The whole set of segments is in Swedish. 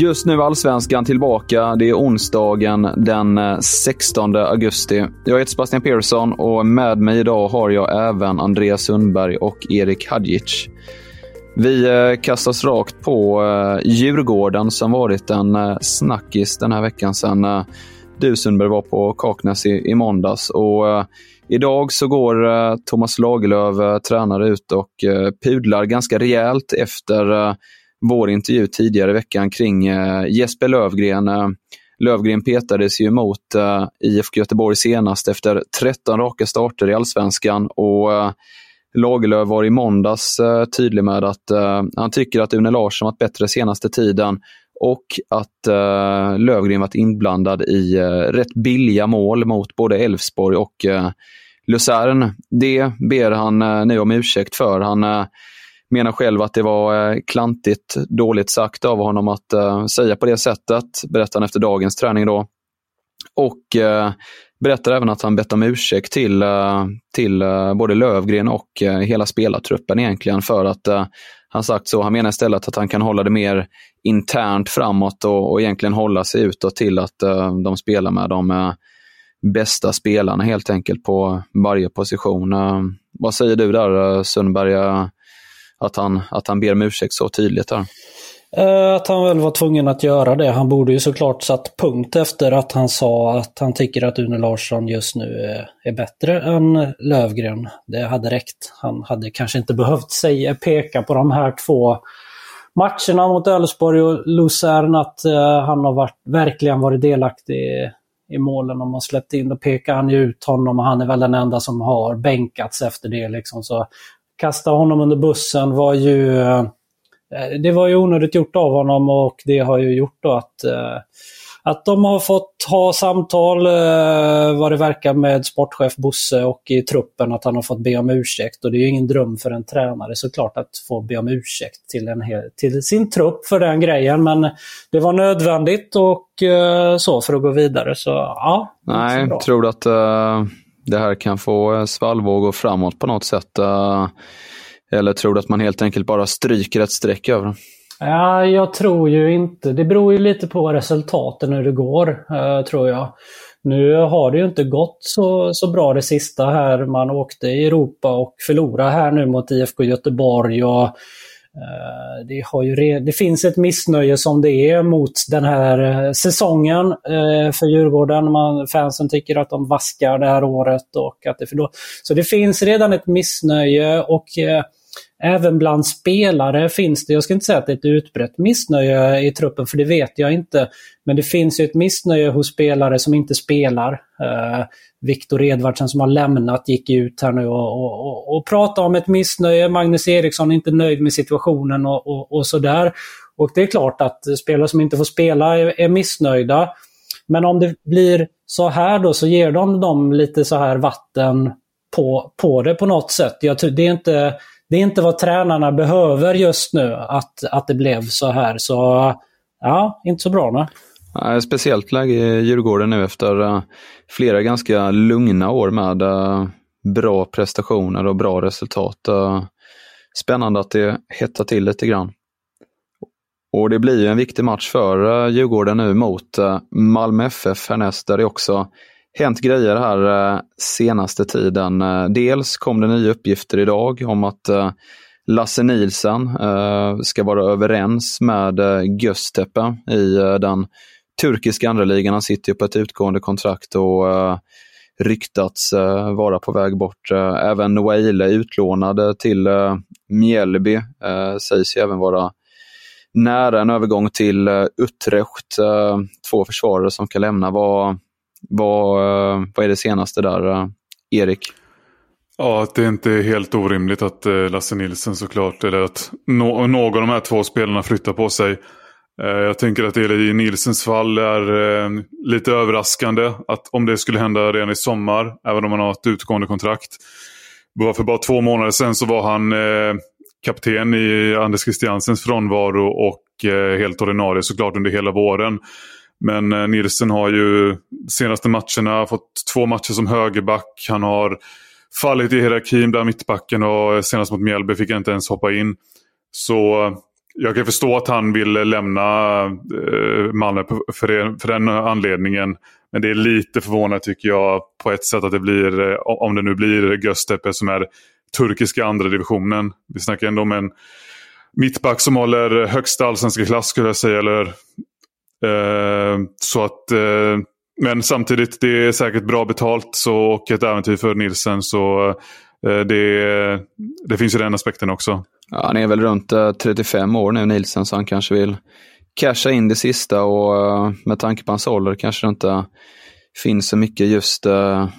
Just nu är Allsvenskan tillbaka. Det är onsdagen den eh, 16 augusti. Jag heter Sebastian Persson och med mig idag har jag även Andreas Sundberg och Erik Hadjic. Vi eh, kastas rakt på eh, Djurgården som varit en snackis den här veckan sen du Sundberg var på Kaknäs i, i måndags. Och, idag så går Thomas Lagerlöf, tränare, ut och pudlar ganska rejält efter vår intervju tidigare i veckan kring eh, Jesper Lövgren. Eh, Lövgren petades ju mot eh, IFK Göteborg senast efter 13 raka starter i allsvenskan och eh, Lagerlöf var i måndags eh, tydlig med att eh, han tycker att Une Larsson varit bättre senaste tiden och att eh, Lövgren varit inblandad i eh, rätt billiga mål mot både Elfsborg och eh, Luzern. Det ber han eh, nu om ursäkt för. Han eh, menar själv att det var eh, klantigt, dåligt sagt av honom att eh, säga på det sättet, berättar han efter dagens träning. då. Och eh, berättar även att han bett om ursäkt till, till både Lövgren och hela spelartruppen egentligen för att han sagt så. Han menar istället att han kan hålla det mer internt framåt och, och egentligen hålla sig utåt till att de spelar med de bästa spelarna helt enkelt på varje position. vad säger du där Sundberg? Att han, att han ber om ursäkt så tydligt där? Eh, att han väl var tvungen att göra det. Han borde ju såklart satt punkt efter att han sa att han tycker att Une Larsson just nu är, är bättre än Lövgren. Det hade räckt. Han hade kanske inte behövt säga, peka på de här två matcherna mot Elfsborg och Luzern att eh, han har varit, verkligen varit delaktig i, i målen. Om man släppt in, då pekar han ju ut honom och han är väl den enda som har bänkats efter det. Liksom. Så kasta honom under bussen var ju... Eh, det var ju onödigt gjort av honom och det har ju gjort då att, eh, att de har fått ha samtal eh, vad det verkar med sportchef Bosse och i truppen att han har fått be om ursäkt. Och det är ju ingen dröm för en tränare såklart att få be om ursäkt till, en till sin trupp för den grejen. Men det var nödvändigt och så för att gå vidare. Så ja. Nej, tror du att uh det här kan få eh, svallvågor framåt på något sätt? Eh, eller tror du att man helt enkelt bara stryker ett streck över den? Ja, jag tror ju inte. Det beror ju lite på resultaten hur det går, eh, tror jag. Nu har det ju inte gått så, så bra det sista här. Man åkte i Europa och förlorade här nu mot IFK Göteborg. Och Eh, det, har ju det finns ett missnöje som det är mot den här eh, säsongen eh, för Djurgården. Man, fansen tycker att de vaskar det här året. Och att det, för då, så det finns redan ett missnöje och även bland spelare finns det, jag ska inte säga att det är ett utbrett missnöje i truppen, för det vet jag inte. Men det finns ju ett missnöje hos spelare som inte spelar. Eh, Viktor Edvardsen som har lämnat gick ut här nu och, och, och, och pratade om ett missnöje. Magnus Eriksson är inte nöjd med situationen och, och, och sådär. Och det är klart att spelare som inte får spela är, är missnöjda. Men om det blir så här då så ger de dem lite så här vatten på, på det på något sätt. Jag, det, är inte, det är inte vad tränarna behöver just nu att, att det blev så här. Så ja, inte så bra. Nej. Speciellt läge i Djurgården nu efter eh, flera ganska lugna år med eh, bra prestationer och bra resultat. Eh, spännande att det hettar till lite grann. Och det blir ju en viktig match för Djurgården nu mot Malmö FF härnäst, där det också hänt grejer här eh, senaste tiden. Eh, dels kom det nya uppgifter idag om att eh, Lasse Nielsen ska vara överens med Göztepe i den turkiska andra ligan. Han sitter ju på ett utgående kontrakt och ryktats vara på väg bort. även Noaile utlånade till Mjällby sägs ju även vara nära en övergång till uh, Utrecht. Två försvarare som kan lämna. Vad, vad, eh, vad är det senaste där, eh, Erik? Ja, att det inte är helt orimligt att eh, Lasse Nilsson såklart, eller att no någon av de här två spelarna flyttar på sig. Jag tänker att det i Nilsens fall är lite överraskande att om det skulle hända redan i sommar, även om han har ett utgående kontrakt. För bara två månader sedan så var han kapten i Anders Christiansens frånvaro och helt ordinarie såklart under hela våren. Men eh, Nilsen har ju senaste matcherna fått två matcher som högerback. Han har fallit i hierarkin bland mittbacken och eh, senast mot Mjällby fick han inte ens hoppa in. Så eh, jag kan förstå att han vill lämna eh, Malmö för, det, för den anledningen. Men det är lite förvånande tycker jag på ett sätt att det blir, eh, om det nu blir Göztepe som är turkiska andra divisionen. Vi snackar ändå om en mittback som håller högsta allsvenska klass skulle jag säga. Eller, så att, eh, men samtidigt, det är säkert bra betalt så, och ett äventyr för Nilsen. Så eh, det, det finns ju den aspekten också. Ja, han är väl runt 35 eh, år nu, Nilsen, så han kanske vill casha in det sista och eh, med tanke på hans ålder kanske det inte finns så mycket just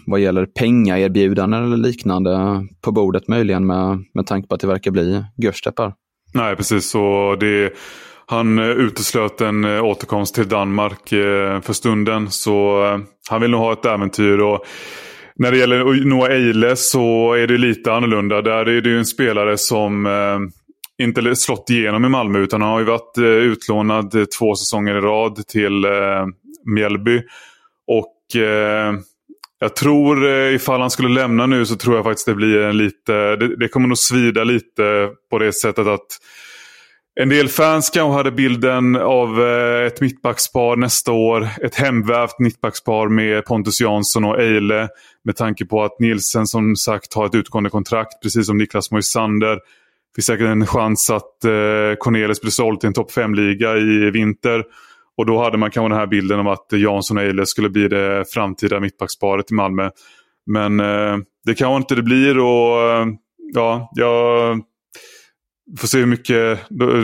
vad gäller pengaerbjudanden eller liknande på bordet möjligen med, med tanke på att det verkar bli Görsteppar. Nej, precis. Så det, han eh, uteslöt en eh, återkomst till Danmark eh, för stunden. Så han vill nog ha ett äventyr. Och när det gäller Noah Eile så är det lite annorlunda. Där är det ju en spelare som inte slått igenom i Malmö utan han har ju varit utlånad två säsonger i rad till Mjällby. Och jag tror ifall han skulle lämna nu så tror jag faktiskt det blir en lite, det, det kommer nog svida lite på det sättet att en del fans kanske hade bilden av eh, ett mittbackspar nästa år. Ett hemvävt mittbackspar med Pontus Jansson och Eile. Med tanke på att Nielsen som sagt har ett utgående kontrakt, precis som Niklas Moisander. Det finns säkert en chans att Cornelius Cornelis blir såld till en topp 5-liga i vinter. Och då hade man kanske den här bilden om att Jansson och Eile skulle bli det framtida mittbacksparet i Malmö. Men eh, det kanske inte det blir och eh, ja, jag får se hur mycket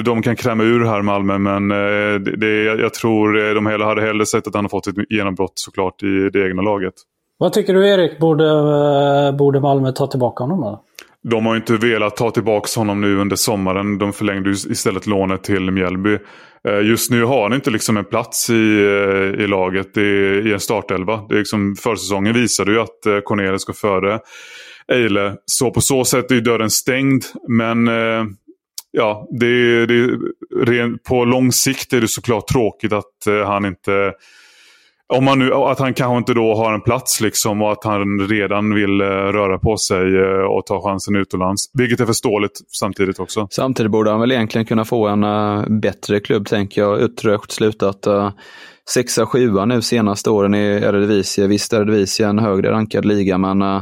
de kan kräma ur här Malmö. Men eh, det, jag tror de hade hellre sett att han har fått ett genombrott såklart i det egna laget. Vad tycker du Erik? Borde, eh, borde Malmö ta tillbaka honom då? De har inte velat ta tillbaka honom nu under sommaren. De förlängde istället lånet till Mjällby. Eh, just nu har han inte liksom en plats i, eh, i laget i, i en startelva. Det är liksom, försäsongen visade ju att eh, Cornelis går före Eile. Så på så sätt är dörren stängd. Men ja, det, det, på lång sikt är det såklart tråkigt att eh, han inte om man nu, att han kanske inte då har en plats liksom och att han redan vill eh, röra på sig eh, och ta chansen utomlands. Vilket är förståeligt samtidigt också. Samtidigt borde han väl egentligen kunna få en uh, bättre klubb, tänker jag. Utrecht slutat uh, sexa, sjua nu senaste åren i Eredivisie. Visst är en högre rankad liga, men uh,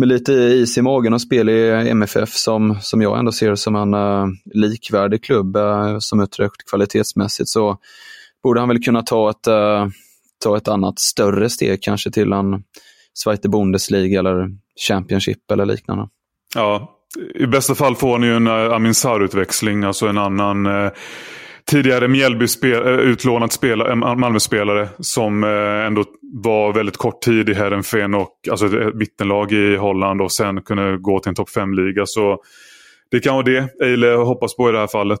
med lite is i magen och spel i MFF som, som jag ändå ser som en uh, likvärdig klubb uh, som Utrecht kvalitetsmässigt så borde han väl kunna ta ett eh, ta ett annat större steg kanske till en Zweite Bundesliga eller Championship eller liknande. Ja, i bästa fall får han ju en uh, Amin Sarr-utväxling, alltså en annan uh, tidigare Mjällby spel, eh, uh, utlånad eh, Malmö-spelare som eh, ändå var väldigt kort tid i Heerenveen och alltså ett mittenlag i Holland och sen kunde gå till en topp 5-liga. Så det kan vara det Eile hoppas på i det här fallet.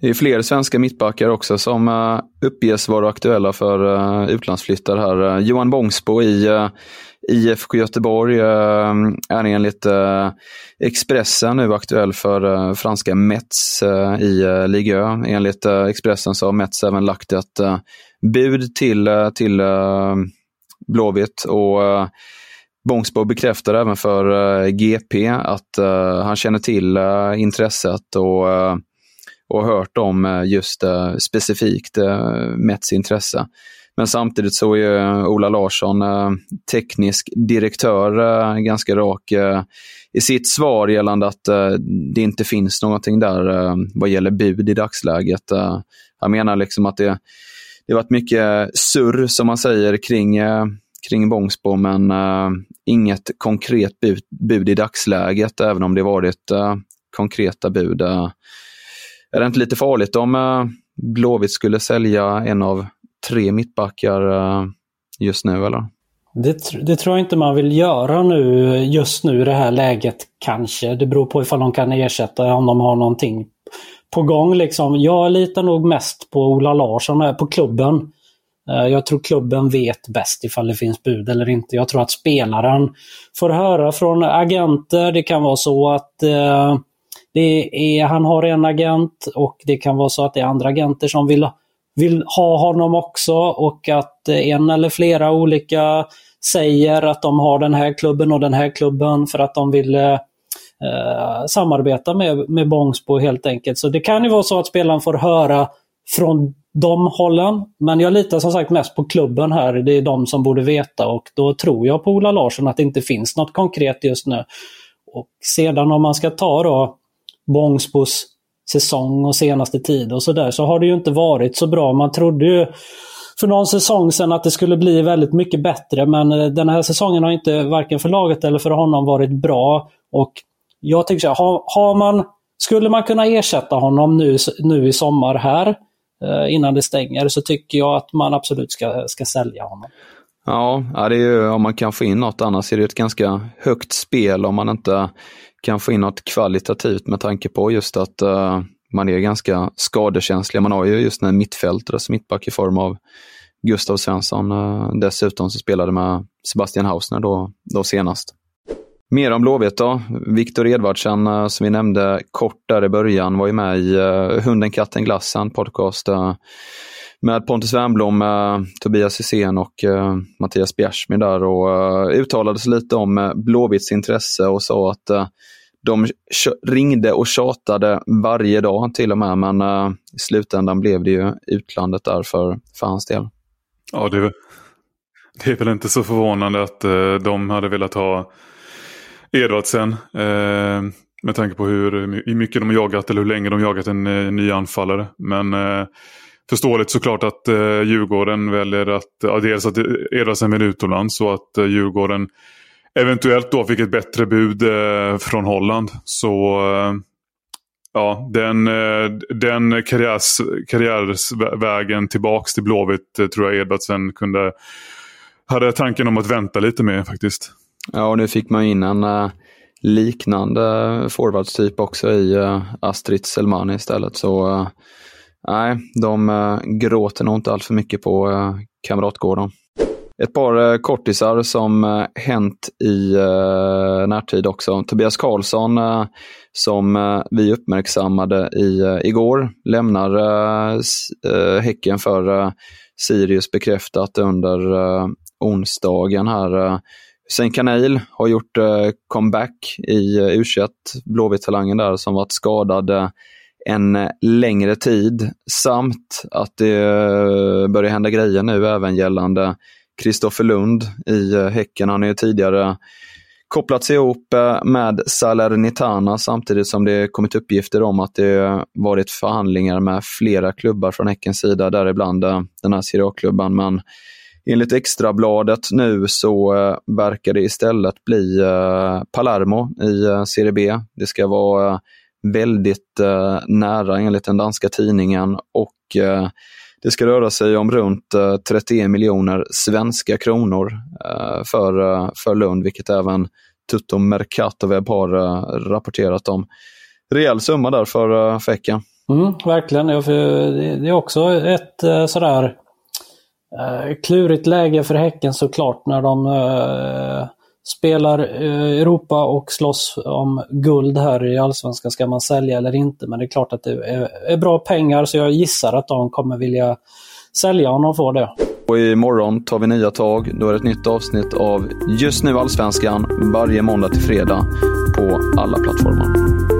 Det är fler svenska mittbackar också som eh, uppges vara aktuella för eh, utlandsflyttar här. Eh, Johan Bångsbo i IFK Göteborg är enligt Expressen nu aktuell för franska Metz i Ligue Enligt Expressen så har Metz även lagt ett bud till, till Blåvitt och Bångsbo bekräftar även för GP att han känner till intresset och och hört om eh, just uh, specifikt eh, uh, Mets intresse. Men samtidigt så är Ola Larsson uh, teknisk direktör uh, ganska rak i sitt svar gällande att det inte finns någonting där vad gäller bud i dagsläget. han menar liksom att det, det varit mycket surr, som man säger, kring, kring Bångsbo, men inget konkret bud, bud, i dagsläget, även om det varit konkreta bud. Är det inte lite farligt om eh, Blåvitt skulle sälja en av tre mittbackar eh, just nu, eller? Det, det, tror jag inte man vill göra nu, just nu i det här läget kanske. Det beror på ifall de kan ersätta, om de har någonting på gång. Liksom. Jag litar nog mest på Ola Larsson, på klubben. Eh, jag tror klubben vet bäst ifall det finns bud eller inte. Jag tror att spelaren får höra från agenter. Det kan vara så att eh, det är, han har en agent och det kan vara så att det är andra agenter som vill, vill ha honom också och att en eller flera olika säger att de har den här klubben och den här klubben för att de vill eh, samarbeta med, med Bångsbo helt enkelt. Så det kan ju vara så att spelaren får höra från de hållen. Men jag litar som sagt mest på klubben här. Det är de som borde veta och då tror jag på Ola Larsson att det inte finns något konkret just nu. Och sedan om man ska ta då Bångsbos säsong och senaste tid och sådär så har det ju inte varit så bra. Man trodde ju för någon säsong sedan att det skulle bli väldigt mycket bättre men eh, den här säsongen har inte varken för laget eller för honom varit bra. Och jag tycker så här, har, har man, skulle man kunna ersätta honom nu, nu i sommar här eh, innan det stänger så tycker jag att man absolut ska, ska sälja honom. Ja, det är ju, om man kan få in något annars är det ett ganska högt spel om man inte kan få in något kvalitativt med tanke på just att uh, man är ganska skadekänslig. Man har ju just en mittfältare som mittback i form av Gustav Svensson. Uh, dessutom så spelade med Sebastian Hausner då, då senast. Mer om Blåvitt då. Viktor Edvardsen, uh, som vi nämnde kort där i början, var ju med i Hunden, katten, glassen podcast med Pontus Wernbloom, Tobias Hysén och eh, Mattias Bjärsmyr där och eh, uttalade sig lite om eh, Blåvitts intresse och sa att de ringde och tjatade varje dag till och med, men i slutändan blev det ju utlandet där för, för hans del. Ja, det, det är väl inte så förvånande att de hade velat ha Edvardsen. Eh, med tanke på hur, hur mycket de har jagat eller hur länge de har jagat en eh, ny anfallare. Men eh, förståeligt såklart att eh, Djurgården väljer att, ja, dels att Edvardsen med utomlands och att eh, Djurgården eventuellt då fick ett bättre bud eh, från Holland. Så eh, ja, den, eh, den karriärs, karriärsvägen tillbaks till Blåvitt eh, tror jag Edvardsen kunde hade tanken om att vänta lite med faktiskt. Ja, och nu fick man in en eh, liknande forwardstyp också i uh, Astrid Selmani istället. Så eh, nej, de eh, gråter nog inte alltför mycket på eh, Kamratgården. Ett par eh, kortisar som hänt i närtid också. Tobias Karlsson, som vi uppmärksammade i, igår, lämnar Häcken för Sirius bekräftat under onsdagen här. Hussein Kanil har gjort comeback i U21, Blåvitt-talangen där som varit skadad en eh, längre tid samt att det eh, börjar hända grejer nu även gällande Kristoffer Lund i eh, Häcken. Han har ju tidigare kopplats ihop med Salernitana samtidigt som det kommit uppgifter om att det varit förhandlingar med flera klubbar från Häckens sida, däribland den här Serie A-klubban. Men enligt Extrabladet nu så verkar det istället bli Palermo i Serie B. Det ska vara väldigt eh, nära enligt den danska tidningen och eh, det ska röra sig om runt eh, 31 miljoner svenska kronor för, för Lund, vilket även Tutto Mercatoweb har rapporterat om. Rejäl summa där för Fäcken. Mm, verkligen. Det är också ett sådär klurigt läge för Häcken såklart när de spelar eh, Europa och slåss om guld här i Allsvenskan. Ska man sälja eller inte? Men det är klart att det är bra pengar så jag gissar att de kommer vilja sälja om de får det. Och imorgon tar vi nya tag. Då är det ett nytt avsnitt av Just nu Allsvenskan varje måndag till fredag på alla plattformar.